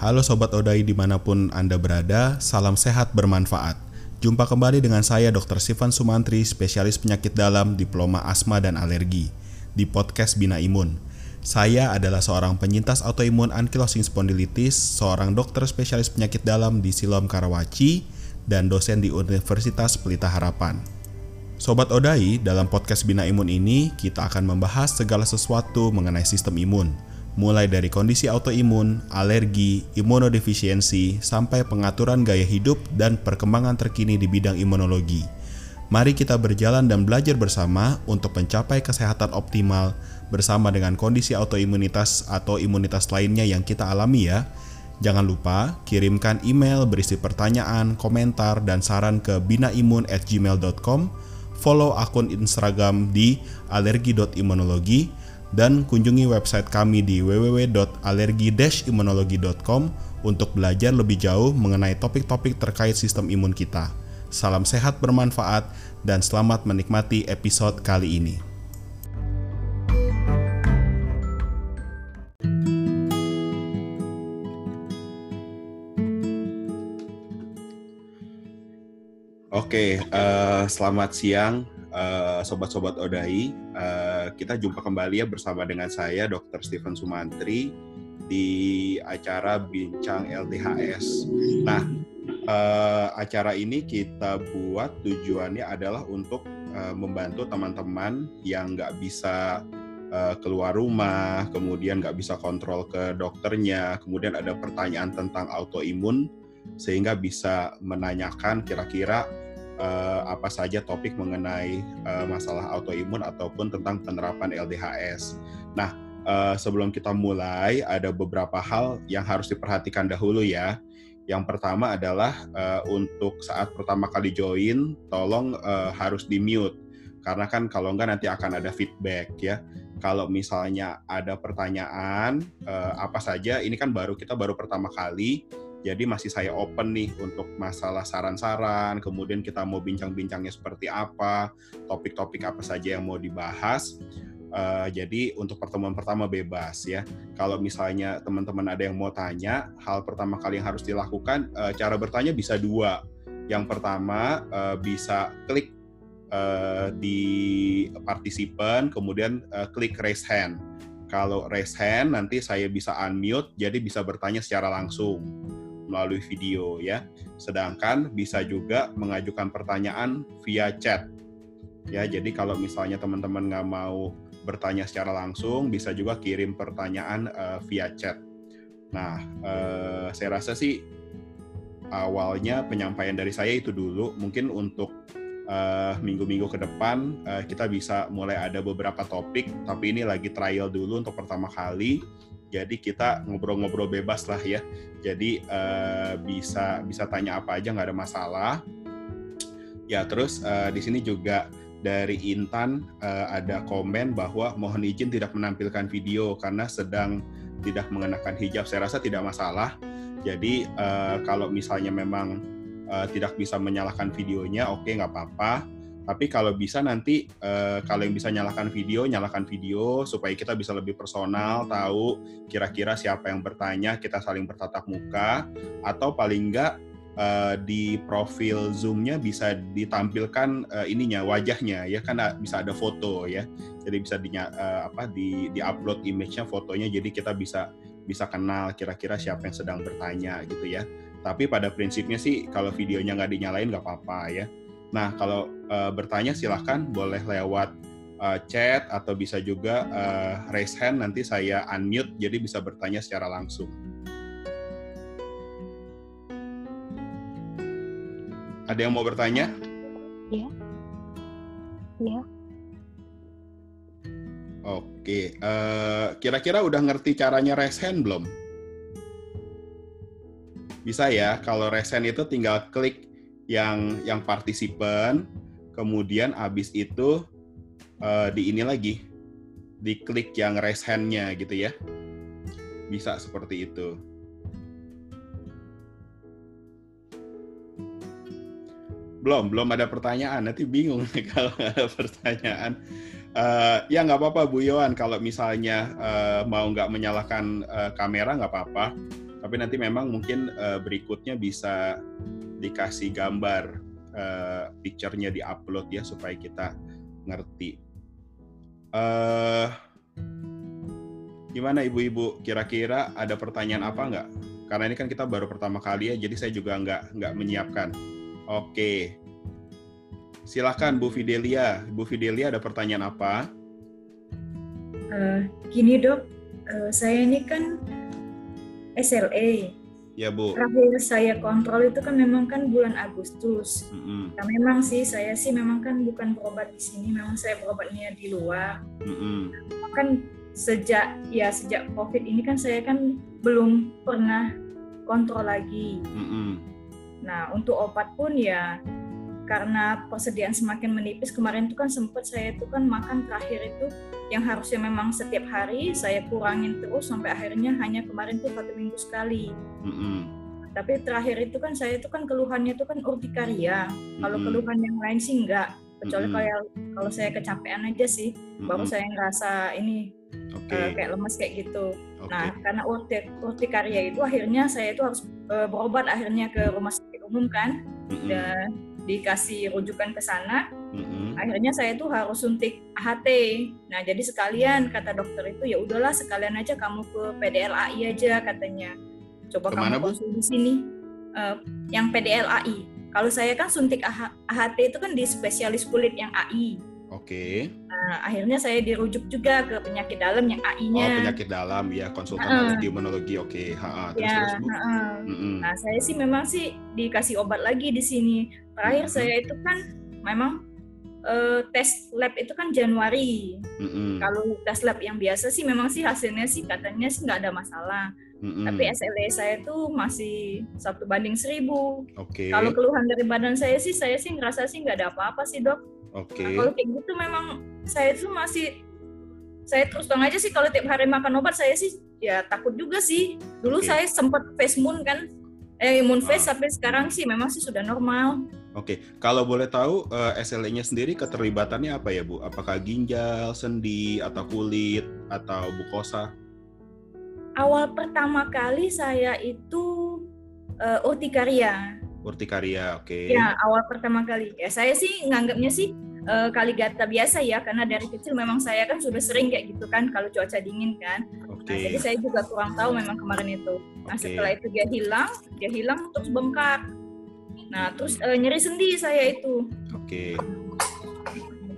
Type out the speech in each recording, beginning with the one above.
Halo Sobat Odai di mana pun Anda berada, salam sehat bermanfaat. Jumpa kembali dengan saya Dr. Sivan Sumantri, spesialis penyakit dalam, diploma asma dan alergi, di podcast Bina Imun. Saya adalah seorang penyintas autoimun ankylosing spondylitis, seorang dokter spesialis penyakit dalam di Siloam Karawaci, dan dosen di Universitas Pelita Harapan. Sobat Odai, dalam podcast Bina Imun ini kita akan membahas segala sesuatu mengenai sistem imun, mulai dari kondisi autoimun, alergi, imunodefisiensi, sampai pengaturan gaya hidup dan perkembangan terkini di bidang imunologi. Mari kita berjalan dan belajar bersama untuk mencapai kesehatan optimal bersama dengan kondisi autoimunitas atau imunitas lainnya yang kita alami ya. Jangan lupa kirimkan email berisi pertanyaan, komentar, dan saran ke binaimun@gmail.com follow akun Instagram di alergi.imunologi, dan kunjungi website kami di www.alergi-imunologi.com untuk belajar lebih jauh mengenai topik-topik terkait sistem imun kita. Salam sehat bermanfaat dan selamat menikmati episode kali ini. Oke, uh, selamat siang uh, sobat-sobat Odai. Uh, kita jumpa kembali ya bersama dengan saya Dr. Stephen Sumantri di acara Bincang LDHS. Nah, uh, acara ini kita buat tujuannya adalah untuk uh, membantu teman-teman yang nggak bisa keluar rumah, kemudian nggak bisa kontrol ke dokternya, kemudian ada pertanyaan tentang autoimun sehingga bisa menanyakan kira-kira uh, apa saja topik mengenai uh, masalah autoimun ataupun tentang penerapan LDHS. Nah, uh, sebelum kita mulai ada beberapa hal yang harus diperhatikan dahulu ya. Yang pertama adalah uh, untuk saat pertama kali join, tolong uh, harus di mute karena kan kalau enggak nanti akan ada feedback ya. Kalau misalnya ada pertanyaan uh, apa saja, ini kan baru kita baru pertama kali, jadi masih saya open nih untuk masalah saran-saran, kemudian kita mau bincang-bincangnya seperti apa, topik-topik apa saja yang mau dibahas. Uh, jadi untuk pertemuan pertama bebas ya. Kalau misalnya teman-teman ada yang mau tanya, hal pertama kali yang harus dilakukan, uh, cara bertanya bisa dua. Yang pertama uh, bisa klik uh, di partisipan, kemudian uh, klik raise hand. Kalau raise hand nanti saya bisa unmute, jadi bisa bertanya secara langsung melalui video ya. Sedangkan bisa juga mengajukan pertanyaan via chat. Ya, jadi kalau misalnya teman-teman nggak mau bertanya secara langsung, bisa juga kirim pertanyaan uh, via chat. Nah, uh, saya rasa sih awalnya penyampaian dari saya itu dulu. Mungkin untuk eh, minggu-minggu ke depan uh, kita bisa mulai ada beberapa topik, tapi ini lagi trial dulu untuk pertama kali jadi kita ngobrol-ngobrol bebas lah ya. Jadi uh, bisa bisa tanya apa aja nggak ada masalah. Ya terus uh, di sini juga dari Intan uh, ada komen bahwa mohon izin tidak menampilkan video karena sedang tidak mengenakan hijab. Saya rasa tidak masalah. Jadi uh, kalau misalnya memang uh, tidak bisa menyalakan videonya oke okay, nggak apa-apa tapi kalau bisa nanti uh, kalau yang bisa nyalakan video, nyalakan video supaya kita bisa lebih personal, tahu kira-kira siapa yang bertanya, kita saling bertatap muka, atau paling enggak uh, di profil Zoom-nya bisa ditampilkan uh, ininya wajahnya ya kan bisa ada foto ya. Jadi bisa di uh, apa di di-upload image-nya fotonya jadi kita bisa bisa kenal kira-kira siapa yang sedang bertanya gitu ya. Tapi pada prinsipnya sih kalau videonya nggak dinyalain nggak apa-apa ya Nah, kalau uh, bertanya silahkan boleh lewat uh, chat atau bisa juga uh, raise hand nanti saya unmute jadi bisa bertanya secara langsung. Ada yang mau bertanya? Iya. Iya. Oke, uh, kira-kira udah ngerti caranya raise hand belum? Bisa ya, kalau raise hand itu tinggal klik yang yang partisipan kemudian habis itu uh, di ini lagi diklik yang raise hand-nya gitu ya. Bisa seperti itu. Belum belum ada pertanyaan. Nanti bingung kalau ada pertanyaan. Uh, ya nggak apa-apa Bu Yohan. Kalau misalnya uh, mau nggak menyalakan uh, kamera nggak apa-apa. Tapi nanti memang mungkin uh, berikutnya bisa dikasih gambar uh, picture-nya di-upload ya supaya kita ngerti. Uh, gimana ibu-ibu? Kira-kira ada pertanyaan apa nggak? Karena ini kan kita baru pertama kali ya, jadi saya juga nggak nggak menyiapkan. Oke, silahkan Bu Fidelia. Bu Fidelia ada pertanyaan apa? Uh, gini dok, uh, saya ini kan SLA. Ya Bu. Terakhir saya kontrol itu kan memang kan bulan Agustus. Mm-hmm. Nah memang sih saya sih memang kan bukan berobat di sini, memang saya berobatnya di luar. Mm-hmm. Kan sejak ya sejak COVID ini kan saya kan belum pernah kontrol lagi. Mm-hmm. Nah untuk obat pun ya karena persediaan semakin menipis kemarin itu kan sempat saya itu kan makan terakhir itu yang harusnya memang setiap hari saya kurangin terus sampai akhirnya hanya kemarin tuh satu minggu sekali. Mm-hmm. Tapi terakhir itu kan saya itu kan keluhannya itu kan urtikaria. Mm-hmm. Kalau keluhan yang lain sih enggak. Kecuali mm-hmm. kayak kalau saya kecapean aja sih, mm-hmm. baru saya ngerasa ini okay. uh, kayak lemas kayak gitu. Okay. Nah karena urtik urtikaria itu akhirnya saya itu harus uh, berobat akhirnya ke rumah sakit umum kan. Mm-hmm. Dan dikasih rujukan ke sana. Mm-hmm. Akhirnya saya tuh harus suntik AHT. Nah, jadi sekalian kata dokter itu ya udahlah sekalian aja kamu ke PDLAI aja katanya. Coba Ke mana, kamu konsul di sini. Uh, yang PDLAI. Kalau saya kan suntik AHT itu kan di spesialis kulit yang AI. Oke. Okay. Nah, akhirnya saya dirujuk juga ke penyakit dalam yang AI-nya. Oh, penyakit dalam ya, konsultan uh, imunologi. Oke, okay. terus ya, terus, Uh, mm -hmm. Nah, saya sih memang sih dikasih obat lagi di sini. Terakhir mm -hmm. saya itu kan memang uh, tes lab itu kan Januari. Mm -hmm. Kalau tes lab yang biasa sih memang sih hasilnya sih katanya sih nggak ada masalah. Mm -hmm. Tapi SLA saya tuh masih satu banding seribu. Okay. Kalau keluhan dari badan saya sih, saya sih ngerasa sih nggak ada apa-apa sih dok. Okay. Nah, kalau kayak gitu memang saya tuh masih saya terus terang aja sih kalau tiap hari makan obat saya sih ya takut juga sih. Dulu okay. saya sempat face moon kan, eh imun face ah. sampai sekarang sih memang sih sudah normal. Oke, okay. kalau boleh tahu uh, eh, SLE-nya sendiri keterlibatannya apa ya Bu? Apakah ginjal, sendi, atau kulit, atau bukosa? Awal pertama kali saya itu uh, urtikaria urtikaria, oke. Okay. Ya, awal pertama kali. Ya, saya sih nganggapnya sih uh, kaligata biasa ya, karena dari kecil memang saya kan sudah sering kayak gitu kan, kalau cuaca dingin kan. Okay. Nah, jadi saya juga kurang tahu memang kemarin itu. Nah, okay. setelah itu dia hilang, dia hilang terus bengkak. Nah, terus uh, nyeri sendi saya itu. Oke. Okay.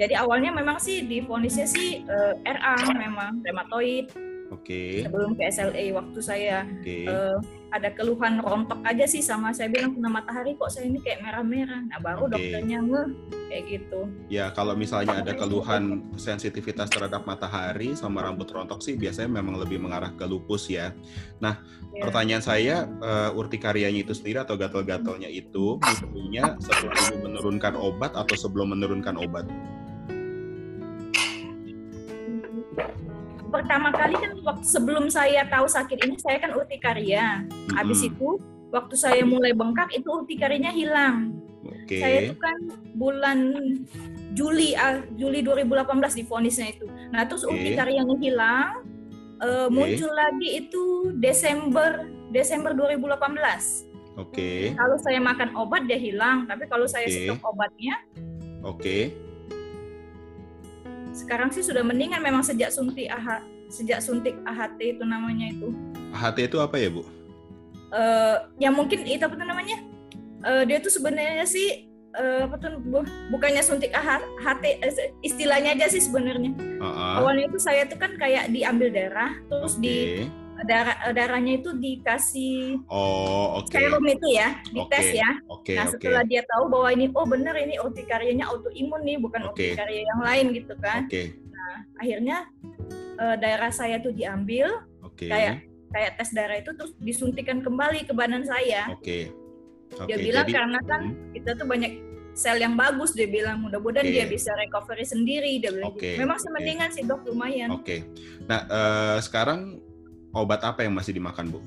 Jadi awalnya memang sih di difonisnya sih uh, eh, RA memang rheumatoid. Oke. Okay. Sebelum ke SLA waktu saya okay. uh, ada keluhan rontok aja sih sama saya bilang kena matahari kok saya ini kayak merah-merah. Nah baru okay. dokternya ngeh kayak gitu. Ya kalau misalnya ada keluhan sensitivitas terhadap matahari sama rambut rontok sih biasanya memang lebih mengarah ke lupus ya. Nah yeah. pertanyaan saya uh, urtikarianya itu sendiri atau gatal-gatalnya itu sebetulnya setelah ibu menurunkan obat atau sebelum menurunkan obat? Pertama kali kan waktu sebelum saya tahu sakit ini saya kan urtikaria. Mm-hmm. Habis itu waktu saya mulai bengkak itu urtikarinya hilang. Okay. Saya itu kan bulan Juli uh, Juli 2018 difonisnya itu. Nah, terus okay. urtikarianya hilang uh, okay. muncul lagi itu Desember Desember 2018. Oke. Okay. Kalau saya makan obat dia hilang, tapi kalau saya okay. stop obatnya Oke. Okay sekarang sih sudah mendingan memang sejak suntik AH sejak suntik AHT itu namanya itu. AHT itu apa ya bu? Uh, ya mungkin itu apa tuh namanya? Uh, dia tuh sebenarnya sih uh, apa tuh bu, bukannya suntik AHT istilahnya aja sih sebenarnya. Uh -uh. Awalnya itu saya tuh kan kayak diambil darah terus okay. di darah darahnya itu dikasih oh okay. serum itu ya dites okay. ya okay, nah setelah okay. dia tahu bahwa ini oh benar ini urtikarianya autoimun nih bukan okay. urtikaria yang lain gitu kan okay. nah akhirnya uh, darah saya tuh diambil okay. kayak kayak tes darah itu terus disuntikan kembali ke badan saya oke okay. okay. dia bilang Jadi, karena kan hmm. kita tuh banyak sel yang bagus dia bilang mudah-mudahan okay. dia bisa recovery sendiri dia bilang okay. gitu. memang semendingan okay. sih dok lumayan oke okay. nah uh, sekarang obat apa yang masih dimakan bu?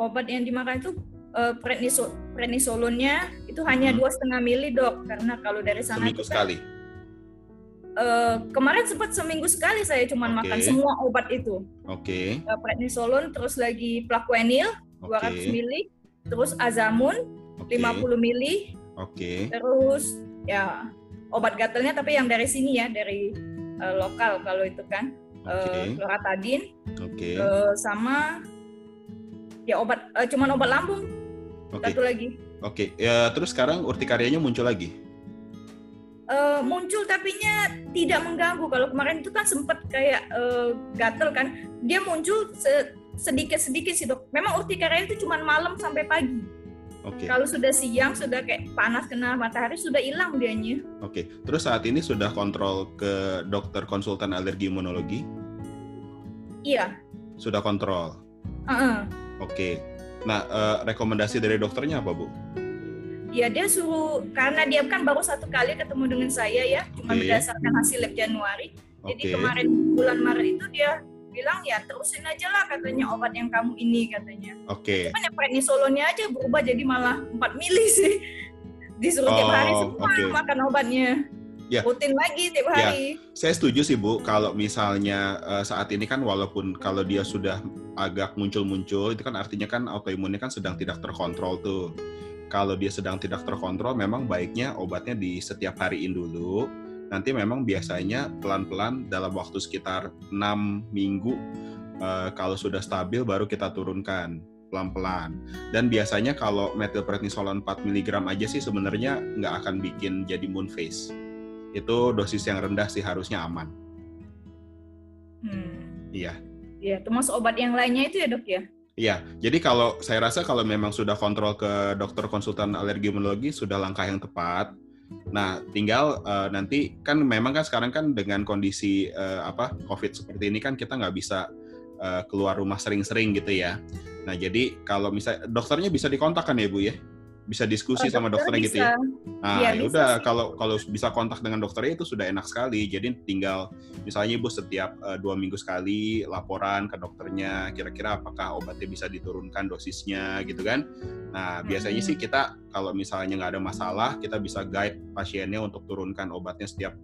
Obat yang dimakan itu uh, prednisol prednisolonnya itu hanya hmm. dua setengah mili dok karena kalau dari sana seminggu kan, sekali. uh, kemarin sempat seminggu sekali saya cuma okay. makan semua obat itu. Oke. Okay. Uh, prednisolon, terus lagi plaquenil okay. 200 mili, terus azamun okay. 50 mili. Oke. Okay. Terus ya obat gatalnya tapi yang dari sini ya, dari uh, lokal kalau itu kan. Okay. Uh, loratadin. Oke. Okay. Uh, sama ya obat uh, cuman obat lambung. Okay. Satu lagi. Oke, okay. ya terus sekarang urtikarianya muncul lagi? uh, muncul tapinya tidak mengganggu. Kalau kemarin itu kan sempat kayak uh, gatel kan, dia muncul se sedikit-sedikit sih dok. Memang urtikaria itu cuma malam sampai pagi. Oke. Okay. Kalau sudah siang sudah kayak panas kena matahari sudah hilang dianya. Oke. Okay. Terus saat ini sudah kontrol ke dokter konsultan alergi imunologi? Iya. Sudah kontrol. Uh -uh. Oke. Okay. Nah, uh, rekomendasi dari dokternya apa bu? ya dia suruh karena dia kan baru satu kali ketemu dengan saya ya cuma okay. berdasarkan hasil lab Januari okay. jadi kemarin bulan Maret itu dia bilang ya terusin aja lah katanya obat yang kamu ini katanya oke okay. cuman ya prednisolonnya aja berubah jadi malah 4 mili sih disuruh oh, tiap hari semua okay. makan obatnya ya. rutin lagi tiap ya. hari. Ya. Saya setuju sih Bu, kalau misalnya uh, saat ini kan walaupun kalau dia sudah agak muncul-muncul, itu kan artinya kan autoimunnya kan sedang tidak terkontrol tuh kalau dia sedang tidak terkontrol memang baiknya obatnya di setiap hariin dulu nanti memang biasanya pelan-pelan dalam waktu sekitar 6 minggu uh, kalau sudah stabil baru kita turunkan pelan-pelan dan biasanya kalau metilprednisolon 4 mg aja sih sebenarnya nggak akan bikin jadi moon phase itu dosis yang rendah sih harusnya aman hmm. iya iya termasuk obat yang lainnya itu ya dok ya Iya, jadi kalau saya rasa kalau memang sudah kontrol ke dokter konsultan alergi imunologi sudah langkah yang tepat. Nah, tinggal uh, nanti kan memang kan sekarang kan dengan kondisi uh, apa COVID seperti ini kan kita nggak bisa uh, keluar rumah sering-sering gitu ya. Nah, jadi kalau misalnya dokternya bisa dikontakkan ya Bu ya? Bisa diskusi oh, sama dokternya gitu ya. Nah, ya, ya udah kalau kalau bisa kontak dengan dokternya itu sudah enak sekali. Jadi tinggal misalnya ibu setiap uh, dua minggu sekali laporan ke dokternya, kira-kira apakah obatnya bisa diturunkan dosisnya gitu kan. Nah biasanya hmm. sih kita kalau misalnya nggak ada masalah, kita bisa guide pasiennya untuk turunkan obatnya setiap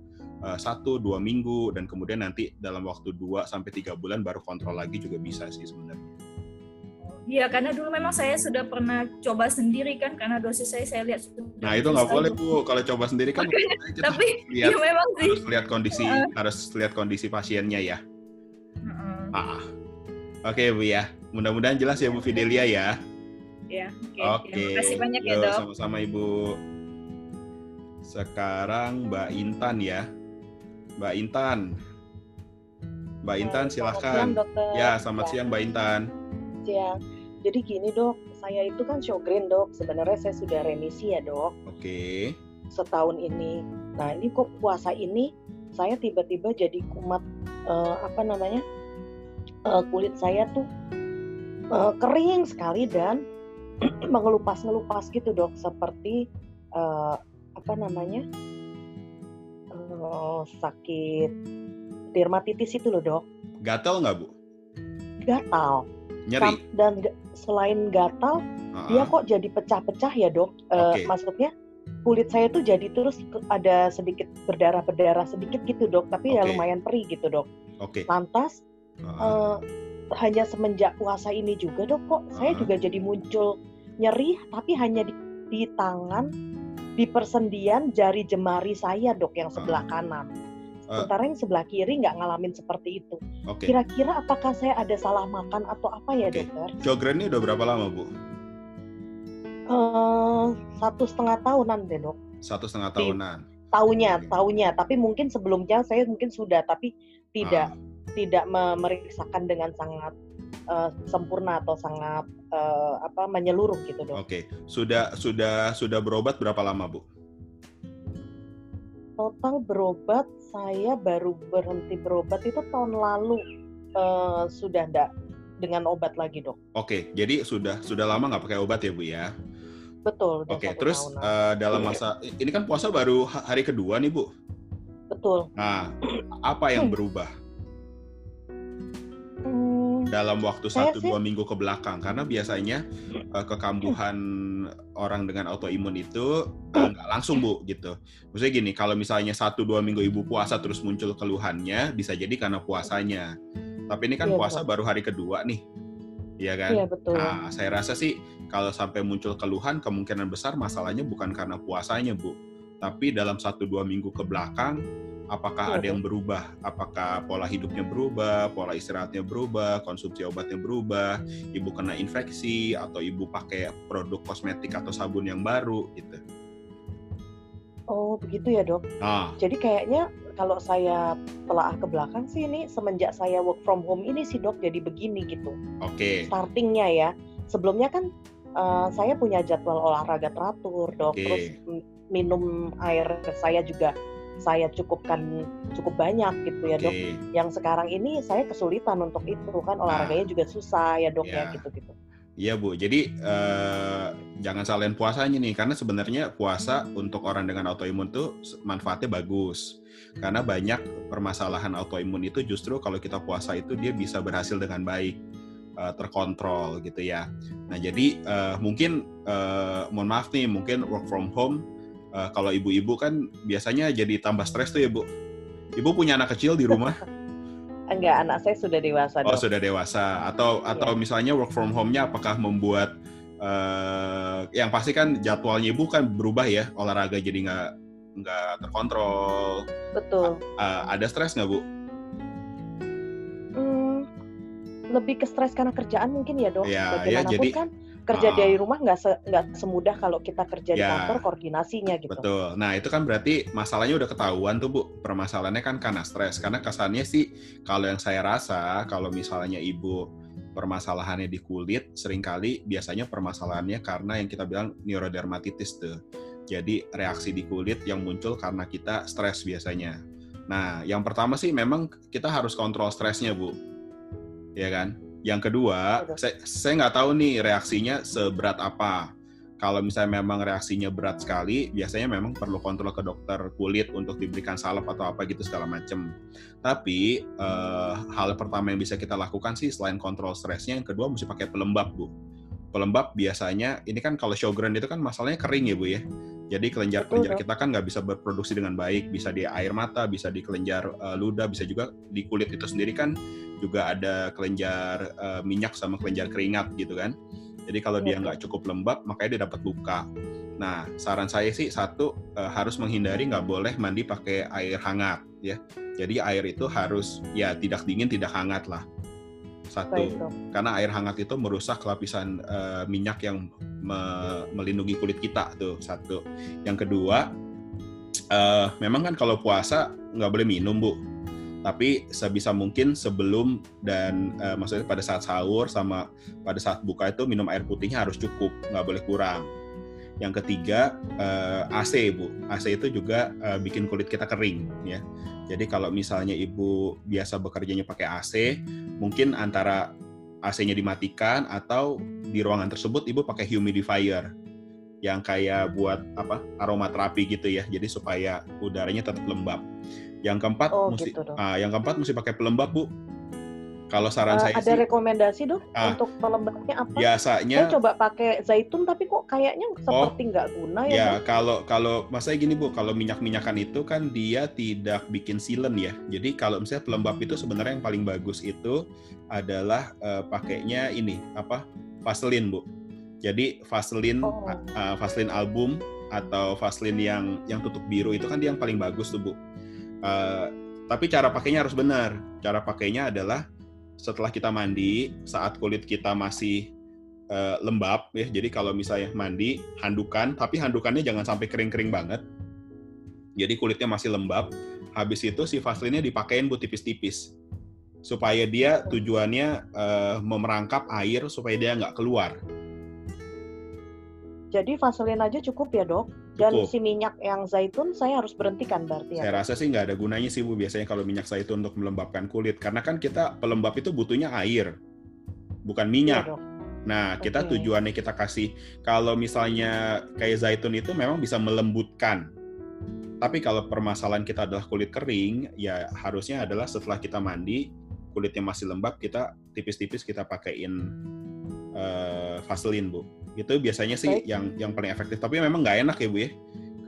uh, satu dua minggu dan kemudian nanti dalam waktu dua sampai tiga bulan baru kontrol lagi juga bisa sih sebenarnya. Iya, karena dulu memang saya sudah pernah coba sendiri kan, karena dosis saya saya lihat. Nah itu nggak boleh bu, kalau coba sendiri kan. tapi lihat, ya memang sih. Harus lihat kondisi, uh. harus lihat kondisi pasiennya ya. Uh. Ah, oke okay, bu ya. Mudah-mudahan jelas ya bu Fidelia ya. Ya, oke. Okay. Okay. Terima kasih banyak ya dok. Sama-sama ibu. Sekarang Mbak Intan ya, Mbak Intan. Mbak Intan silahkan. ya, selamat ya. siang Mbak Intan. Siang jadi gini dok, saya itu kan Sjogren dok. Sebenarnya saya sudah remisi ya dok. Oke. Okay. Setahun ini. Nah ini kok puasa ini saya tiba-tiba jadi kumat uh, apa namanya uh, kulit saya tuh uh, kering sekali dan mengelupas-ngelupas gitu dok seperti uh, apa namanya uh, sakit dermatitis itu loh dok. Gatal nggak bu? Gatal nyeri dan selain gatal uh-huh. dia kok jadi pecah-pecah ya dok okay. uh, maksudnya kulit saya tuh jadi terus ada sedikit berdarah berdarah sedikit gitu dok tapi okay. ya lumayan perih gitu dok okay. lantas uh-huh. uh, hanya semenjak puasa ini juga dok kok uh-huh. saya juga jadi muncul nyeri tapi hanya di, di tangan di persendian jari jemari saya dok yang sebelah uh-huh. kanan Eh. Sementara yang sebelah kiri nggak ngalamin seperti itu. Okay. Kira-kira apakah saya ada salah makan atau apa ya okay. dokter? Jogren ini udah berapa lama bu? Uh, satu setengah tahunan deh dok. Satu setengah tahunan. Tahunya, okay. tahunya. Tapi mungkin sebelumnya saya mungkin sudah, tapi tidak ah. tidak memeriksakan dengan sangat uh, sempurna atau sangat uh, apa menyeluruh gitu dok. Oke, okay. sudah sudah sudah berobat berapa lama bu? Total berobat saya baru berhenti berobat itu tahun lalu uh, sudah enggak dengan obat lagi dok. Oke, jadi sudah sudah lama nggak pakai obat ya bu ya? Betul. Oke, terus uh, dalam masa ini kan puasa baru hari kedua nih bu. Betul. Nah, apa yang berubah? Hmm, dalam waktu satu dua minggu ke belakang karena biasanya uh, kekambuhan orang dengan autoimun itu uh, nggak langsung bu gitu. Maksudnya gini, kalau misalnya satu dua minggu ibu puasa terus muncul keluhannya, bisa jadi karena puasanya. Tapi ini kan iya, puasa betul. baru hari kedua nih, Iya kan? Iya betul. Nah, saya rasa sih kalau sampai muncul keluhan kemungkinan besar masalahnya bukan karena puasanya bu, tapi dalam satu dua minggu ke belakang apakah ada yang berubah? Apakah pola hidupnya berubah, pola istirahatnya berubah, konsumsi obatnya berubah, ibu kena infeksi atau ibu pakai produk kosmetik atau sabun yang baru gitu. Oh begitu ya dok. Ah. Jadi kayaknya kalau saya telah ke belakang sih ini semenjak saya work from home ini sih dok jadi begini gitu. Oke. Okay. Startingnya ya. Sebelumnya kan uh, saya punya jadwal olahraga teratur dok. Okay. Terus minum air saya juga saya cukupkan cukup banyak gitu ya dok. Yang sekarang ini saya kesulitan untuk itu kan olahraganya ah. juga susah ya dok yeah. ya gitu-gitu. Iya Bu, jadi uh, jangan salahin puasanya nih, karena sebenarnya puasa untuk orang dengan autoimun tuh manfaatnya bagus. Karena banyak permasalahan autoimun itu justru kalau kita puasa itu dia bisa berhasil dengan baik, uh, terkontrol gitu ya. Nah jadi uh, mungkin, uh, mohon maaf nih, mungkin work from home uh, kalau ibu-ibu kan biasanya jadi tambah stres tuh ya bu. Ibu punya anak kecil di rumah? Enggak, anak saya sudah dewasa. Oh dong. sudah dewasa. Atau yeah. atau misalnya work from home-nya apakah membuat uh, yang pasti kan jadwalnya ibu kan berubah ya olahraga jadi nggak nggak terkontrol. Betul. Uh, ada stres nggak bu? Hmm, lebih ke stres karena kerjaan mungkin ya dok. Ya, ya jadi kan kerja dari rumah nggak se, nggak semudah kalau kita kerja ya, di kantor koordinasinya gitu. Betul. Nah itu kan berarti masalahnya udah ketahuan tuh bu. Permasalahannya kan karena stres. Karena kesannya sih kalau yang saya rasa kalau misalnya ibu permasalahannya di kulit, sering kali biasanya permasalahannya karena yang kita bilang neurodermatitis tuh. Jadi reaksi di kulit yang muncul karena kita stres biasanya. Nah, yang pertama sih memang kita harus kontrol stresnya, Bu. Ya kan? Yang kedua, saya saya nggak tahu nih reaksinya seberat apa. Kalau misalnya memang reaksinya berat sekali, biasanya memang perlu kontrol ke dokter kulit untuk diberikan salep atau apa gitu segala macam. Tapi eh, hal pertama yang bisa kita lakukan sih selain kontrol stresnya, yang kedua mesti pakai pelembab bu. Pelembab biasanya ini kan kalau Sjogren itu kan masalahnya kering ya bu ya. Jadi kelenjar-kelenjar kita kan nggak bisa berproduksi dengan baik, bisa di air mata, bisa di kelenjar uh, ludah, bisa juga di kulit itu sendiri kan juga ada kelenjar uh, minyak sama kelenjar keringat gitu kan. Jadi kalau dia iya. nggak cukup lembab, makanya dia dapat luka. Nah, saran saya sih satu uh, harus menghindari nggak boleh mandi pakai air hangat ya. Jadi air itu harus ya tidak dingin, tidak hangat lah satu karena air hangat itu merusak lapisan uh, minyak yang me melindungi kulit kita tuh satu. Yang kedua uh, memang kan kalau puasa nggak boleh minum bu. Tapi sebisa mungkin sebelum dan uh, maksudnya pada saat sahur sama pada saat buka itu minum air putihnya harus cukup nggak boleh kurang yang ketiga uh, AC bu. AC itu juga uh, bikin kulit kita kering ya. Jadi kalau misalnya ibu biasa bekerjanya pakai AC, mungkin antara AC-nya dimatikan atau di ruangan tersebut ibu pakai humidifier. Yang kayak buat apa aromaterapi gitu ya. Jadi supaya udaranya tetap lembab. Yang keempat oh, mesti gitu uh, yang keempat mesti pakai pelembab bu kalau saran uh, saya ada sih, rekomendasi dok ah, untuk pelembabnya apa? Biasanya saya coba pakai zaitun tapi kok kayaknya seperti oh, nggak guna ya. Ya kalau kalau masanya gini bu, kalau minyak minyakan itu kan dia tidak bikin silen ya. Jadi kalau misalnya pelembab itu sebenarnya yang paling bagus itu adalah uh, pakainya ini apa Vaseline bu. Jadi Vaseline oh. uh, Vaseline album atau Vaseline yang yang tutup biru itu kan dia yang paling bagus tuh bu. Uh, tapi cara pakainya harus benar. Cara pakainya adalah setelah kita mandi saat kulit kita masih uh, lembab ya. Jadi kalau misalnya mandi handukan. Tapi handukannya jangan sampai kering-kering banget. Jadi kulitnya masih lembab. Habis itu si vaseline dipakein bu tipis-tipis. Supaya dia tujuannya uh, memerangkap air supaya dia nggak keluar. Jadi vaselin aja cukup ya dok. Dan cukup. si minyak yang zaitun saya harus berhentikan berarti ya. Saya rasa sih nggak ada gunanya sih bu biasanya kalau minyak zaitun untuk melembabkan kulit karena kan kita pelembab itu butuhnya air, bukan minyak. Ya, nah kita okay. tujuannya kita kasih kalau misalnya kayak zaitun itu memang bisa melembutkan. Tapi kalau permasalahan kita adalah kulit kering, ya harusnya adalah setelah kita mandi kulitnya masih lembab kita tipis-tipis kita pakaiin uh, Vaseline bu itu biasanya sih Baik. yang yang paling efektif tapi memang nggak enak ya bu ya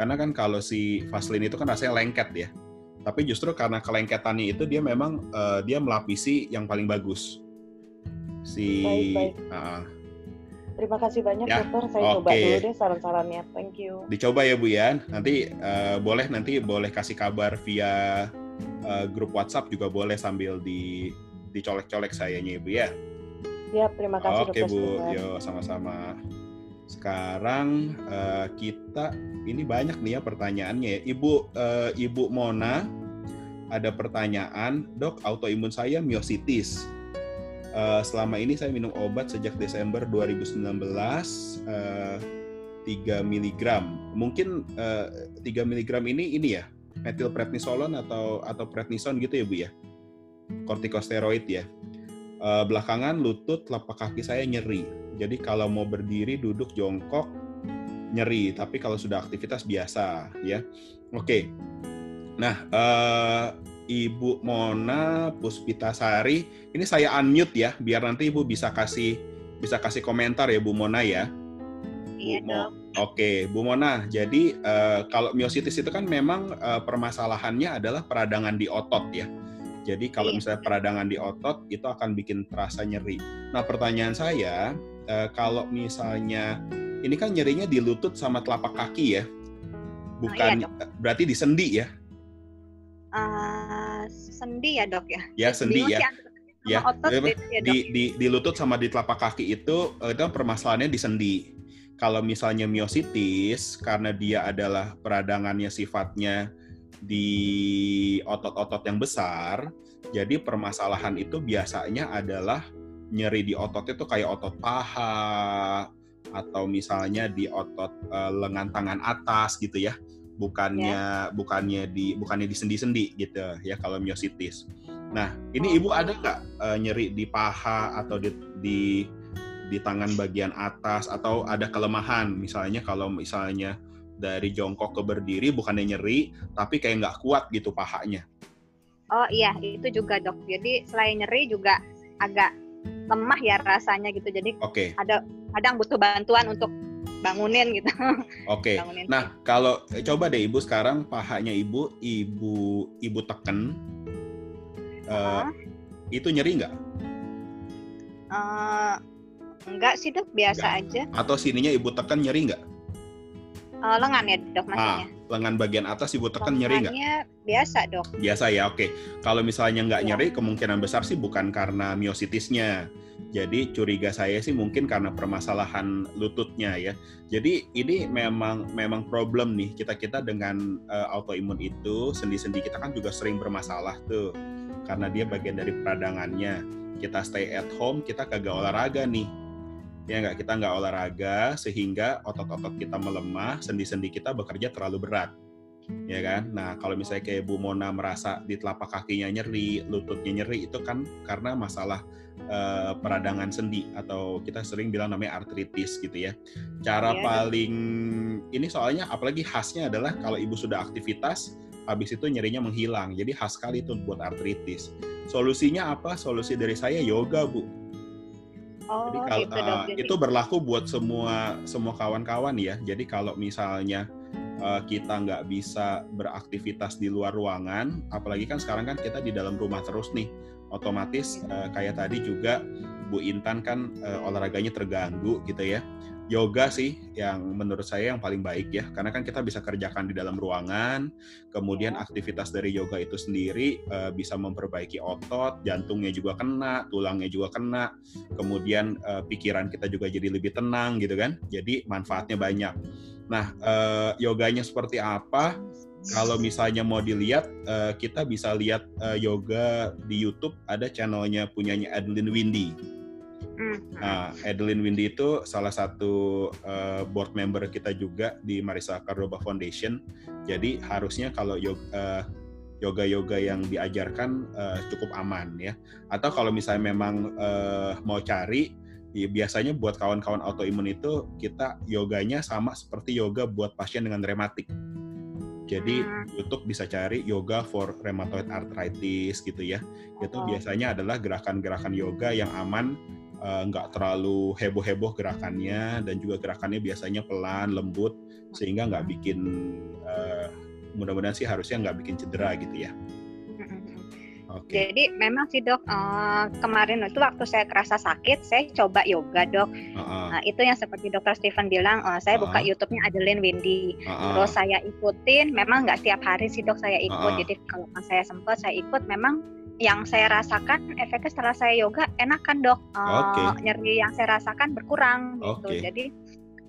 karena kan kalau si Vaseline itu kan rasanya lengket ya tapi justru karena kelengketannya itu dia memang uh, dia melapisi yang paling bagus si baik, baik. Uh, Terima kasih banyak ya, dokter. Saya okay. coba dulu deh saran-sarannya. Thank you. Dicoba ya Bu ya. Nanti uh, boleh nanti boleh kasih kabar via uh, grup WhatsApp juga boleh sambil di dicolek-colek sayanya Ibu ya. Ya, terima kasih Oke okay, Bu. Yo, sama-sama. Sekarang uh, kita ini banyak nih ya pertanyaannya ya. Ibu uh, Ibu Mona ada pertanyaan, "Dok, autoimun saya miositis Uh, selama ini saya minum obat sejak Desember 2019 uh, 3 mg. Mungkin uh, 3 mg ini ini ya, metilprednisolon atau atau prednison gitu ya, Bu ya. Kortikosteroid ya. Uh, belakangan lutut telapak kaki saya nyeri. Jadi kalau mau berdiri, duduk, jongkok nyeri, tapi kalau sudah aktivitas biasa ya. Oke. Okay. Nah, uh, Ibu Mona Puspitasari. Ini saya unmute ya, biar nanti Ibu bisa kasih bisa kasih komentar ya Bu Mona ya. Iya dong. Oke, Bu Mona. Jadi uh, kalau miositis itu kan memang uh, permasalahannya adalah peradangan di otot ya. Jadi kalau iya. misalnya peradangan di otot itu akan bikin terasa nyeri. Nah pertanyaan saya, uh, kalau misalnya ini kan nyerinya di lutut sama telapak kaki ya, bukan oh, iya, berarti di sendi ya? uh, sendi ya dok ya? Ya sendi ya. Ya, otot ya, ya di, di, di lutut sama di telapak kaki itu eh, itu permasalahannya di sendi. Kalau misalnya miositis karena dia adalah peradangannya sifatnya di otot-otot yang besar, jadi permasalahan itu biasanya adalah nyeri di otot itu kayak otot paha atau misalnya di otot uh, lengan tangan atas gitu ya bukannya yeah. bukannya di bukannya di sendi-sendi gitu ya kalau miositis. Nah, ini oh. ibu ada nggak uh, nyeri di paha atau di, di di tangan bagian atas atau ada kelemahan misalnya kalau misalnya dari jongkok ke berdiri bukannya nyeri tapi kayak nggak kuat gitu pahanya. Oh iya itu juga dok. Jadi selain nyeri juga agak lemah ya rasanya gitu. Jadi okay. ada kadang butuh bantuan untuk bangunin gitu. Oke. Okay. Nah, kalau eh, coba deh ibu sekarang pahanya ibu, ibu ibu teken, uh, uh, itu nyeri nggak? Uh, enggak sih dok, biasa enggak. aja. Atau sininya ibu tekan nyeri nggak? Uh, lengan ya dok maksudnya. Ah, lengan bagian atas ibu tekan nyeri nggak? biasa dok. Biasa ya, oke. Okay. Kalau misalnya nggak ya. nyeri, kemungkinan besar sih bukan karena miositisnya jadi curiga saya sih mungkin karena permasalahan lututnya ya. Jadi ini memang memang problem nih kita kita dengan uh, autoimun itu sendi-sendi kita kan juga sering bermasalah tuh karena dia bagian dari peradangannya. Kita stay at home, kita kagak olahraga nih. Ya nggak kita nggak olahraga sehingga otot-otot kita melemah, sendi-sendi kita bekerja terlalu berat ya kan? Nah, kalau misalnya kayak Bu Mona merasa di telapak kakinya nyeri, lututnya nyeri, itu kan karena masalah uh, peradangan sendi atau kita sering bilang namanya artritis gitu ya. Cara yeah. paling ini soalnya apalagi khasnya adalah kalau ibu sudah aktivitas, habis itu nyerinya menghilang. Jadi khas sekali itu buat artritis. Solusinya apa? Solusi dari saya yoga, Bu. Oh, jadi kalau gitu, uh, itu berlaku buat semua semua kawan-kawan ya. Jadi kalau misalnya uh, kita nggak bisa beraktivitas di luar ruangan, apalagi kan sekarang kan kita di dalam rumah terus nih, otomatis uh, kayak tadi juga Bu Intan kan uh, olahraganya terganggu gitu ya. Yoga sih yang menurut saya yang paling baik ya, karena kan kita bisa kerjakan di dalam ruangan, kemudian aktivitas dari yoga itu sendiri uh, bisa memperbaiki otot, jantungnya juga kena, tulangnya juga kena, kemudian uh, pikiran kita juga jadi lebih tenang gitu kan, jadi manfaatnya banyak. Nah, uh, yoganya seperti apa? Kalau misalnya mau dilihat, uh, kita bisa lihat uh, yoga di YouTube. Ada channelnya punyanya Adeline Windy. Hmm. Nah, Adeline Windy itu salah satu uh, board member kita juga di Marisa Cardova Foundation. Jadi harusnya kalau yoga, uh, yoga-yoga yang diajarkan uh, cukup aman ya. Atau kalau misalnya memang uh, mau cari ya, biasanya buat kawan-kawan autoimun itu kita yoganya sama seperti yoga buat pasien dengan rematik. Jadi hmm. YouTube bisa cari yoga for rheumatoid arthritis gitu ya. Oh. Itu biasanya adalah gerakan-gerakan yoga yang aman, eh, nggak uh, terlalu heboh-heboh gerakannya dan juga gerakannya biasanya pelan, lembut sehingga nggak bikin uh, mudah-mudahan sih harusnya nggak bikin cedera gitu ya. Okay. Jadi memang sih dok uh, kemarin itu waktu saya kerasa sakit saya coba yoga dok. Uh-uh. Nah, itu yang seperti dokter Stephen bilang uh, saya uh-uh. buka YouTube-nya Adeline Windy. Uh-uh. Terus saya ikutin. Memang nggak tiap hari sih dok saya ikut. Uh-uh. Jadi kalau saya sempat saya ikut memang yang saya rasakan efeknya setelah saya yoga enak kan dok. Uh, okay. Nyeri yang saya rasakan berkurang gitu. Okay. Jadi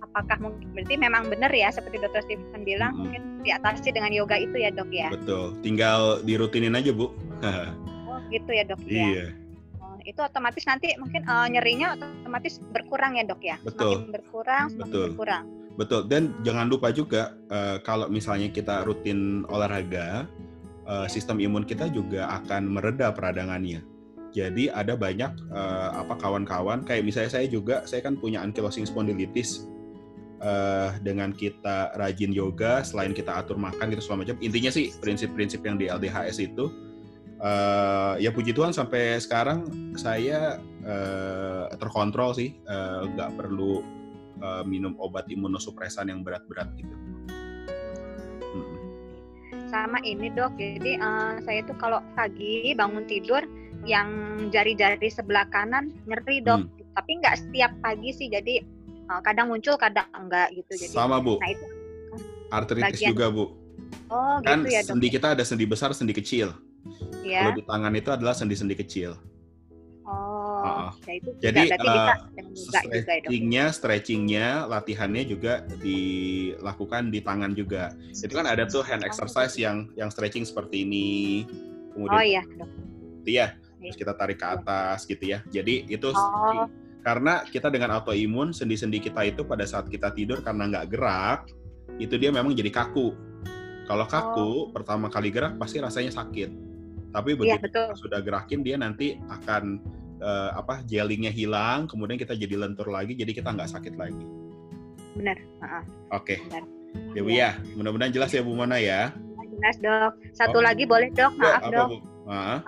apakah mungkin berarti memang benar ya seperti dokter Stephen bilang hmm. mungkin diatasi dengan yoga itu ya dok ya betul tinggal dirutinin aja bu oh gitu ya dok ya? iya oh, itu otomatis nanti mungkin uh, nyerinya otomatis berkurang ya dok ya betul semakin berkurang semakin betul. berkurang betul dan jangan lupa juga uh, kalau misalnya kita rutin olahraga uh, sistem imun kita juga akan mereda peradangannya jadi ada banyak uh, apa kawan-kawan kayak misalnya saya juga saya kan punya ankylosing spondylitis uh, dengan kita rajin yoga, selain kita atur makan gitu segala macam. Intinya sih prinsip-prinsip yang di LDHS itu uh, ya puji Tuhan sampai sekarang saya uh, terkontrol sih, nggak uh, perlu uh, minum obat imunosupresan yang berat-berat gitu. Sama ini dok, jadi uh, saya tuh kalau pagi bangun tidur yang jari-jari sebelah kanan nyeri dok, hmm. tapi nggak setiap pagi sih, jadi uh, kadang muncul kadang enggak gitu. Jadi sama bu. nah itu artritis bagian. juga bu. Oh kan gitu ya, sendi kita ada sendi besar sendi kecil. Ya. kalau di tangan itu adalah sendi-sendi kecil Oh, uh, ya itu jadi uh, stretchingnya, stretchingnya, latihannya juga dilakukan di tangan juga. Itu kan ada tuh hand oh, exercise gitu. yang yang stretching seperti ini. Kemudian, oh iya, Iya, terus kita tarik ke atas gitu ya. Jadi itu oh. Karena kita dengan autoimun, sendi-sendi kita itu pada saat kita tidur karena nggak gerak, itu dia memang jadi kaku. Kalau kaku, oh. pertama kali gerak pasti rasanya sakit. Tapi iya, begitu ya, sudah gerakin, dia nanti akan uh, apa jellingnya hilang, kemudian kita jadi lentur lagi, jadi kita nggak sakit lagi. Benar. Uh-uh. Oke. Okay. Ya Bu ya, mudah-mudahan jelas ya Bu Mona ya. Jelas dok. Satu oh. lagi boleh dok, maaf ya, dok. Bu? Uh,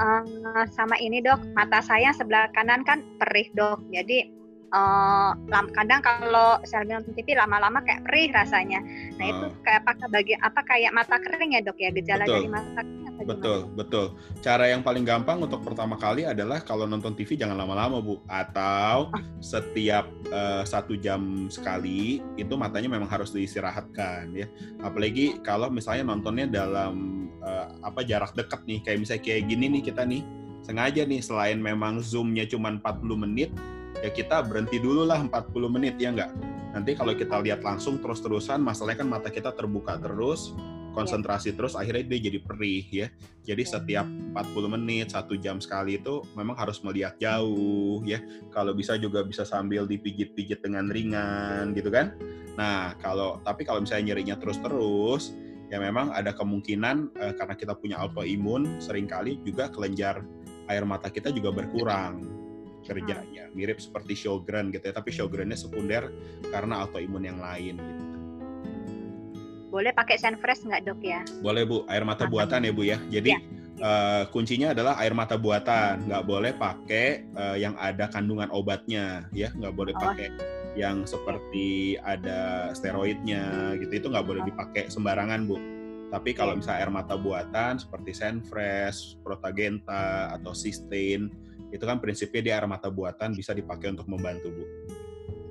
sama ini dok, mata saya sebelah kanan kan perih dok. Jadi uh, kadang kalau saya nonton TV lama-lama kayak perih rasanya. Nah uh. itu kayak apakah bagi apa kayak mata kering ya dok ya gejala Betul. dari mata kering betul gimana? betul cara yang paling gampang untuk pertama kali adalah kalau nonton TV jangan lama-lama bu atau ah. setiap uh, satu jam sekali itu matanya memang harus diistirahatkan ya apalagi kalau misalnya nontonnya dalam uh, apa jarak dekat nih kayak misalnya kayak gini nih kita nih sengaja nih selain memang zoomnya cuma 40 menit ya kita berhenti dulu lah 40 menit ya enggak nanti kalau kita lihat langsung terus-terusan masalahnya kan mata kita terbuka terus konsentrasi terus akhirnya dia jadi perih ya. Jadi setiap 40 menit, satu jam sekali itu memang harus melihat jauh ya. Kalau bisa juga bisa sambil dipijit-pijit dengan ringan gitu kan. Nah, kalau tapi kalau misalnya nyerinya terus-terus ya memang ada kemungkinan eh, karena kita punya autoimun sering kali juga kelenjar air mata kita juga berkurang kerjanya mirip seperti Sjogren gitu ya tapi Sjogrennya sekunder karena autoimun yang lain gitu boleh pakai Senfresh nggak dok ya? Boleh bu, air mata buatan ya bu ya. Jadi ya. Uh, kuncinya adalah air mata buatan, nggak boleh pakai uh, yang ada kandungan obatnya, ya nggak boleh oh. pakai yang seperti ada steroidnya gitu itu nggak boleh oh. dipakai sembarangan bu. Tapi kalau misalnya air mata buatan seperti Senfresh, Protagenta atau Sistine itu kan prinsipnya di air mata buatan bisa dipakai untuk membantu bu.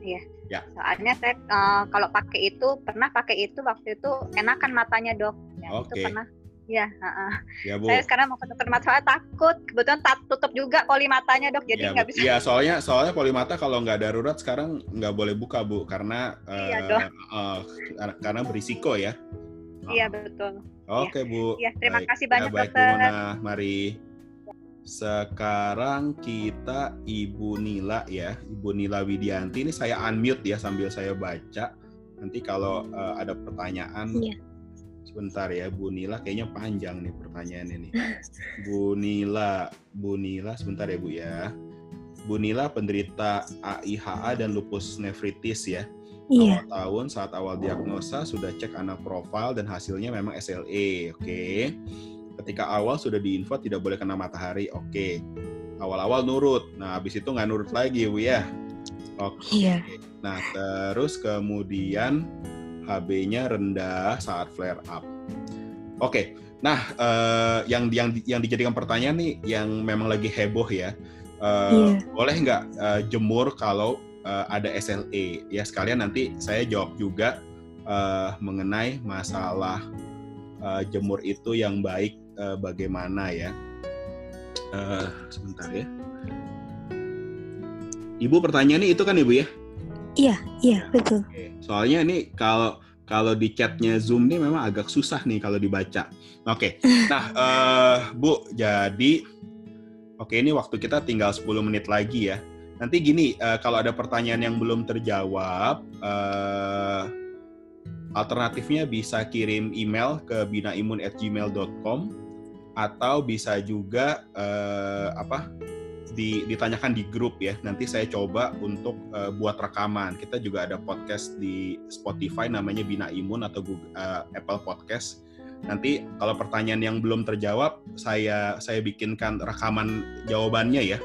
Iya. Ya. Soalnya saya uh, kalau pakai itu pernah pakai itu waktu itu enakan matanya dok. Ya, Oke. Okay. Itu pernah. Iya. Uh, ya bu. Saya sekarang mau ke dokter mata soalnya takut. Kebetulan tak tutup juga poli matanya dok. Jadi ya, nggak ya, bisa. Iya soalnya soalnya poli mata kalau nggak darurat sekarang nggak boleh buka bu karena iya, uh, dok. Uh, karena berisiko ya. Iya betul. Oke okay, bu. Iya terima baik. kasih banyak ya, baik, dokter. Bu Mona, mari. Sekarang kita Ibu Nila ya, Ibu Nila Widianti. Ini saya unmute ya sambil saya baca. Nanti kalau uh, ada pertanyaan, iya. sebentar ya, Bu Nila. Kayaknya panjang nih pertanyaannya nih. Bu Nila, Bu Nila, sebentar ya Bu ya. Bu Nila penderita AIHA dan lupus nefritis ya. Iya. Awal tahun saat awal diagnosa sudah cek anak profil dan hasilnya memang SLE. Oke. Okay. Ketika awal sudah diinfo tidak boleh kena matahari. Oke. Okay. Awal-awal nurut. Nah, habis itu nggak nurut lagi, Bu ya. Oke. Okay. Iya. Nah, terus kemudian HB-nya rendah saat flare up. Oke. Okay. Nah, uh, yang yang yang dijadikan pertanyaan nih yang memang lagi heboh ya. Uh, yeah. Boleh nggak uh, jemur kalau uh, ada SLE ya sekalian nanti saya jawab juga uh, mengenai masalah uh, jemur itu yang baik uh, bagaimana ya? Uh, sebentar ya. Ibu pertanyaannya itu kan Ibu ya? Iya iya betul. Soalnya ini kalau kalau di chatnya Zoom ini memang agak susah nih kalau dibaca. Oke, nah uh, Bu, jadi oke ini waktu kita tinggal 10 menit lagi ya. Nanti gini, uh, kalau ada pertanyaan yang belum terjawab, uh, alternatifnya bisa kirim email ke binaimun@gmail.com atau bisa juga uh, apa di, ditanyakan di grup ya. Nanti saya coba untuk uh, buat rekaman. Kita juga ada podcast di Spotify namanya Bina Imun atau Google, uh, Apple Podcast. Nanti kalau pertanyaan yang belum terjawab, saya saya bikinkan rekaman jawabannya ya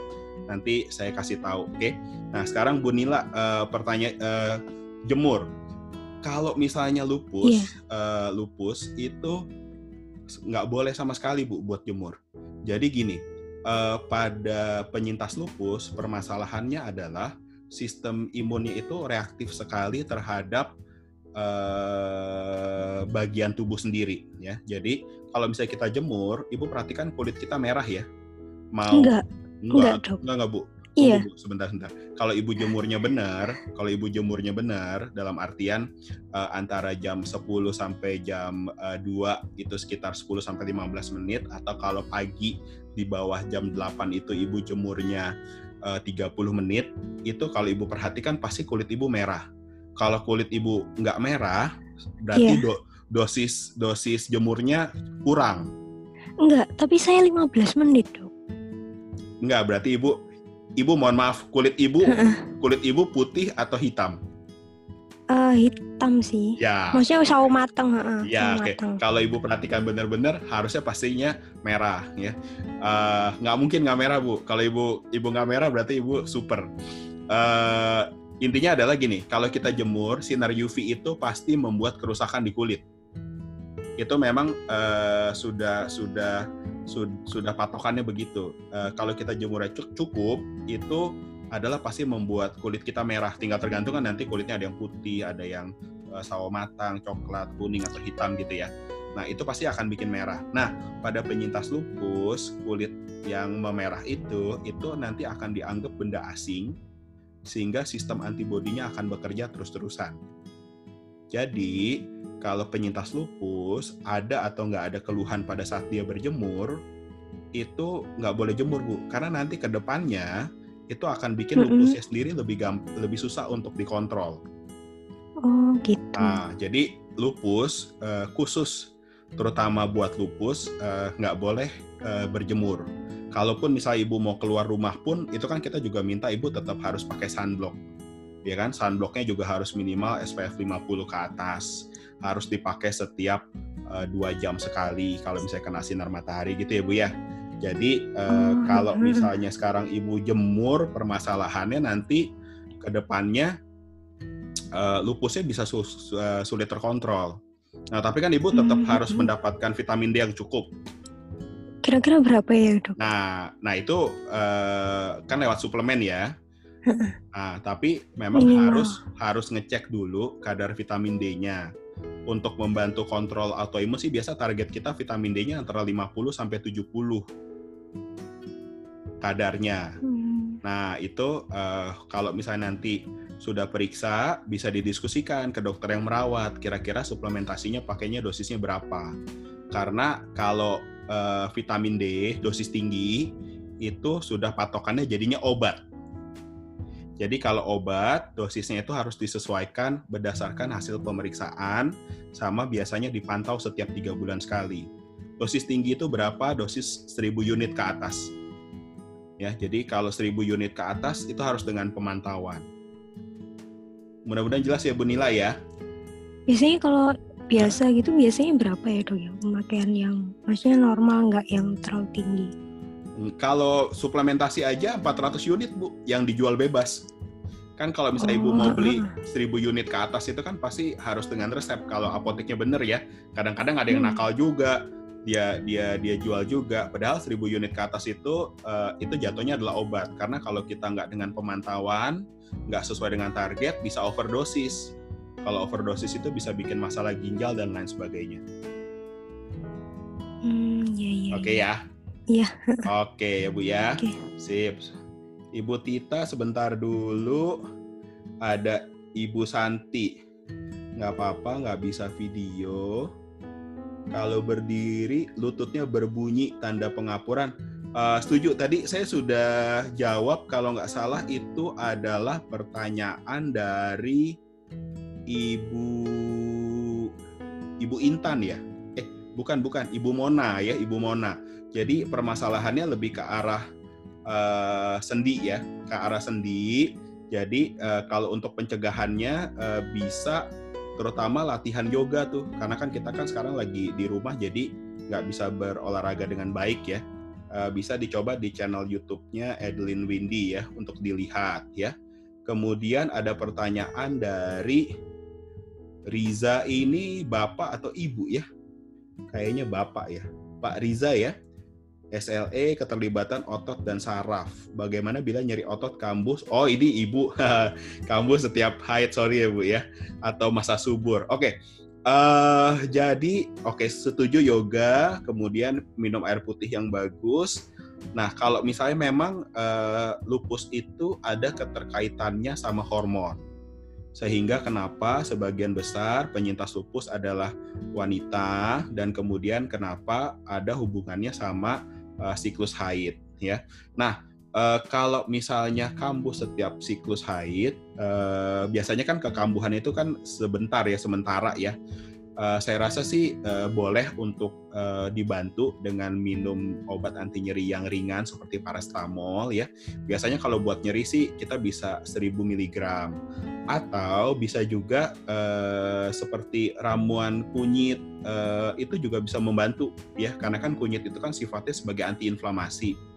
nanti saya kasih tahu. Oke. Okay? Nah sekarang Bu Nila uh, pertanyaan uh, jemur. Kalau misalnya lupus, yeah. Iya. uh, lupus itu nggak boleh sama sekali Bu buat jemur. Jadi gini, uh, pada penyintas lupus permasalahannya adalah sistem imunnya itu reaktif sekali terhadap uh, bagian tubuh sendiri ya. Jadi kalau misalnya kita jemur, ibu perhatikan kulit kita merah ya. Mau Enggak. Enggak, enggak, enggak, enggak Bu. Iya. Sebentar, sebentar. Kalau ibu jemurnya benar, kalau ibu jemurnya benar, dalam artian uh, antara jam 10 sampai jam uh, eh, 2 itu sekitar 10 sampai 15 menit, atau kalau pagi di bawah jam 8 itu ibu jemurnya eh, uh, 30 menit, itu kalau ibu perhatikan pasti kulit ibu merah. Kalau kulit ibu nggak merah, berarti yeah. do, dosis dosis jemurnya kurang. Enggak, tapi saya 15 menit dong. Enggak, berarti ibu ibu mohon maaf kulit ibu kulit ibu putih atau hitam? Uh, hitam sih. Ya. Maksudnya sawo matang. Uh, ya. Okay. Kalau ibu perhatikan benar-benar harusnya pastinya merah ya. Uh, nggak mungkin nggak merah bu. Kalau ibu ibu nggak merah berarti ibu super. Uh, intinya adalah gini, kalau kita jemur sinar UV itu pasti membuat kerusakan di kulit. Itu memang uh, sudah sudah sudah patokannya begitu. Uh, kalau kita jemur cukup, itu adalah pasti membuat kulit kita merah. Tinggal tergantung kan nanti kulitnya ada yang putih, ada yang uh, sawo matang, coklat, kuning atau hitam gitu ya. Nah itu pasti akan bikin merah. Nah pada penyintas lupus kulit yang memerah itu itu nanti akan dianggap benda asing sehingga sistem antibodinya akan bekerja terus-terusan. Jadi kalau penyintas lupus ada atau nggak ada keluhan pada saat dia berjemur, itu nggak boleh jemur bu, karena nanti ke depannya itu akan bikin lupusnya sendiri lebih gamp lebih susah untuk dikontrol. Oh gitu. Nah, jadi lupus uh, khusus terutama buat lupus uh, nggak boleh uh, berjemur. Kalaupun misalnya ibu mau keluar rumah pun, itu kan kita juga minta ibu tetap harus pakai sunblock. Ya kan, sunblocknya juga harus minimal SPF 50 ke atas harus dipakai setiap uh, dua jam sekali kalau misalnya kena sinar matahari gitu ya bu ya. Jadi uh, oh, kalau misalnya sekarang ibu jemur permasalahannya nanti ke depannya uh, lupusnya bisa su uh, sulit terkontrol. Nah tapi kan ibu tetap hmm. harus mendapatkan vitamin D yang cukup. Kira-kira berapa ya dok? Nah, nah itu uh, kan lewat suplemen ya. Nah, tapi memang Minimal. harus harus ngecek dulu kadar vitamin D-nya untuk membantu kontrol autoimun sih biasa target kita vitamin D-nya antara 50 sampai 70 kadarnya. Hmm. Nah, itu uh, kalau misalnya nanti sudah periksa bisa didiskusikan ke dokter yang merawat kira-kira suplementasinya pakainya dosisnya berapa. Karena kalau uh, vitamin D dosis tinggi itu sudah patokannya jadinya obat. Jadi kalau obat dosisnya itu harus disesuaikan berdasarkan hasil pemeriksaan sama biasanya dipantau setiap tiga bulan sekali. Dosis tinggi itu berapa? Dosis 1000 unit ke atas. Ya, jadi kalau 1000 unit ke atas itu harus dengan pemantauan. Mudah-mudahan jelas ya Bu Nila ya. Biasanya kalau biasa gitu biasanya berapa ya dok ya pemakaian yang maksudnya normal nggak yang terlalu tinggi? Kalau suplementasi aja 400 unit Bu yang dijual bebas. Kan kalau misalnya oh, Ibu mau beli 1000 unit ke atas itu kan pasti harus dengan resep. Kalau apoteknya bener ya. Kadang-kadang ada yang hmm. nakal juga. Dia dia dia jual juga. Padahal 1000 unit ke atas itu uh, itu jatuhnya adalah obat. Karena kalau kita nggak dengan pemantauan, nggak sesuai dengan target, bisa overdosis kalau overdosis itu bisa bikin masalah ginjal dan lain sebagainya. Hmm, iya, iya. Oke okay, ya. Iya. Oke ya Bu ya. Okay. Sip. Ibu Tita sebentar dulu. Ada Ibu Santi. Nggak apa-apa, nggak bisa video. Kalau berdiri, lututnya berbunyi tanda pengapuran. Uh, setuju tadi saya sudah jawab kalau nggak salah itu adalah pertanyaan dari Ibu Ibu Intan ya? Eh, bukan bukan, Ibu Mona ya, Ibu Mona. Jadi permasalahannya lebih ke arah uh, sendi ya, ke arah sendi. Jadi uh, kalau untuk pencegahannya uh, bisa terutama latihan yoga tuh, karena kan kita kan sekarang lagi di rumah jadi nggak bisa berolahraga dengan baik ya. Uh, bisa dicoba di channel YouTube-nya Adeline Windy ya untuk dilihat ya. Kemudian ada pertanyaan dari Riza ini bapak atau ibu ya? Kayaknya bapak ya. Pak Riza ya. SLE keterlibatan otot dan saraf. Bagaimana bila nyeri otot kambus? Oh ini ibu kambus setiap haid sorry ya bu ya. Atau masa subur. Oke. Okay. Uh, eh, jadi oke okay, setuju yoga, kemudian minum air putih yang bagus. Nah kalau misalnya memang uh, lupus itu ada keterkaitannya sama hormon sehingga kenapa sebagian besar penyintas lupus adalah wanita dan kemudian kenapa ada hubungannya sama uh, siklus haid ya. Nah, uh, kalau misalnya kambuh setiap siklus haid, uh, biasanya kan kekambuhan itu kan sebentar ya, sementara ya uh, saya rasa sih uh, boleh untuk uh, dibantu dengan minum obat anti nyeri yang ringan seperti paracetamol ya. Biasanya kalau buat nyeri sih kita bisa 1000 mg atau bisa juga uh, seperti ramuan kunyit uh, itu juga bisa membantu ya. Karena kan kunyit itu kan sifatnya sebagai antiinflamasi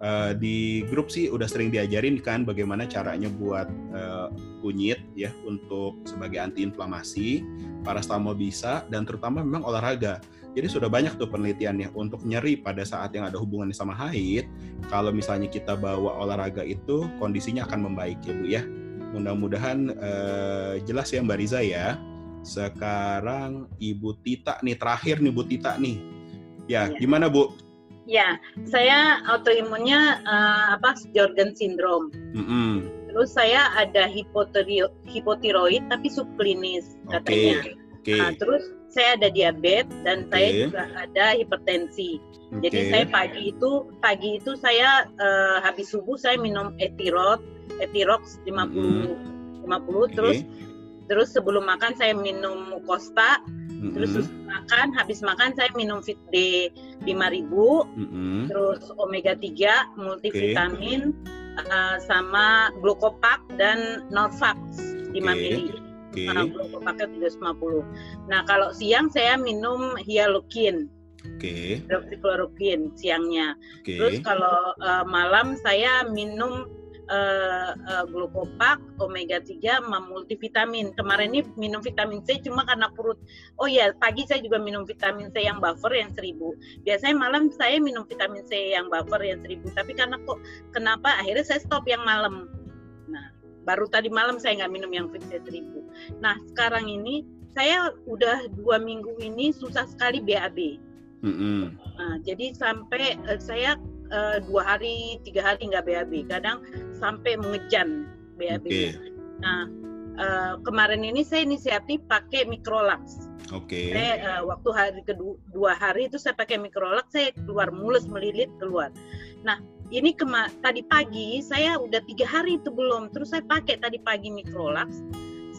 uh, di grup sih udah sering diajarin kan bagaimana caranya buat uh, kunyit ya untuk sebagai antiinflamasi, parastamol bisa dan terutama memang olahraga. Jadi sudah banyak tuh penelitiannya untuk nyeri pada saat yang ada hubungannya sama haid. Kalau misalnya kita bawa olahraga itu kondisinya akan membaik ya Bu ya. Mudah-mudahan uh, jelas ya Mbak Riza ya. Sekarang Ibu Tita nih terakhir nih Bu Tita nih. Ya, ya. gimana Bu? Ya, saya autoimunnya uh, apa Jorgen syndrome. Mm -hmm. Terus saya ada hipotiroid tapi subklinis katanya. Okay. Okay. Nah, terus saya ada diabetes dan okay. saya juga ada hipertensi. Okay. Jadi saya pagi itu pagi itu saya uh, habis subuh saya minum etirot, etirox 50 mm -hmm. 50 okay. terus terus sebelum makan saya minum mukosta Mm-hmm. Terus makan, habis makan saya minum Fit D 5000, mm-hmm. terus omega 3, multivitamin, okay. uh, sama glukopak dan Norvax 5 okay. mili. Okay. Nah, glukopaknya 350. Nah, kalau siang saya minum Hyaluronic. Oke. Okay. Siangnya. Okay. Terus kalau uh, malam saya minum uh, uh, glukopak, omega 3, multivitamin. Kemarin ini minum vitamin C cuma karena perut. Oh ya, pagi saya juga minum vitamin C yang buffer yang 1000. Biasanya malam saya minum vitamin C yang buffer yang 1000, tapi karena kok kenapa akhirnya saya stop yang malam. Nah, baru tadi malam saya nggak minum yang vitamin C 1000. Nah, sekarang ini saya udah dua minggu ini susah sekali BAB. Mm -hmm. Nah, jadi sampai uh, saya uh, dua hari tiga hari nggak BAB kadang sampai mengejan BAB okay. nah uh, kemarin ini saya inisiatif pakai mikrolax Oke. Okay. Saya uh, waktu hari kedua dua hari itu saya pakai mikrolax, saya keluar mulus melilit keluar. Nah ini kema tadi pagi saya udah tiga hari itu belum, terus saya pakai tadi pagi mikrolax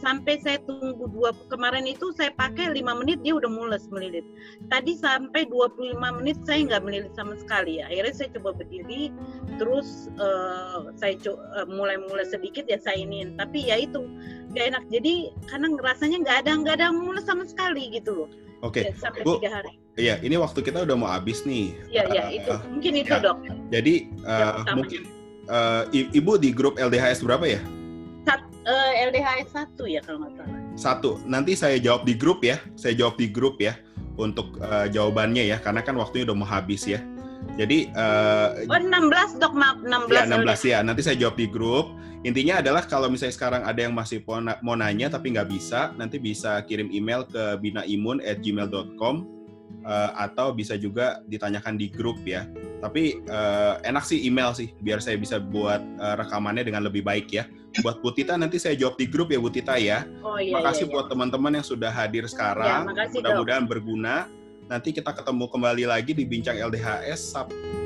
sampai saya tunggu dua kemarin itu saya pakai lima menit dia udah mules melilit tadi sampai 25 menit saya nggak melilit sama sekali ya akhirnya saya coba berdiri terus uh, saya uh, mulai mulai sedikit ya saya ini tapi ya itu nggak enak jadi karena rasanya nggak ada nggak ada mulut sama sekali gitu loh Oke, okay. sampai Bu, tiga hari. Iya, ini waktu kita udah mau habis nih. Iya, iya, uh, itu mungkin itu ya. dok. Jadi uh, mungkin uh, ibu di grup LDHS berapa ya? Uh, LDHS satu ya kalau nggak salah. Satu. Nanti saya jawab di grup ya. Saya jawab di grup ya untuk uh, jawabannya ya, karena kan waktunya udah mau habis ya. Jadi uh, oh, 16 dok maaf 16 ya 16 ya nanti saya jawab di grup intinya adalah kalau misalnya sekarang ada yang masih mau nanya tapi nggak bisa nanti bisa kirim email ke binaimun@gmail.com uh, atau bisa juga ditanyakan di grup ya. Tapi uh, enak sih email sih biar saya bisa buat uh, rekamannya dengan lebih baik ya. Buat Bu Tita nanti saya jawab di grup ya Bu Tita ya. Oh, iya, makasih iya, iya. buat teman-teman yang sudah hadir sekarang. Ya, mudah-mudahan berguna. Nanti kita ketemu kembali lagi di Bincang LDHS Sabtu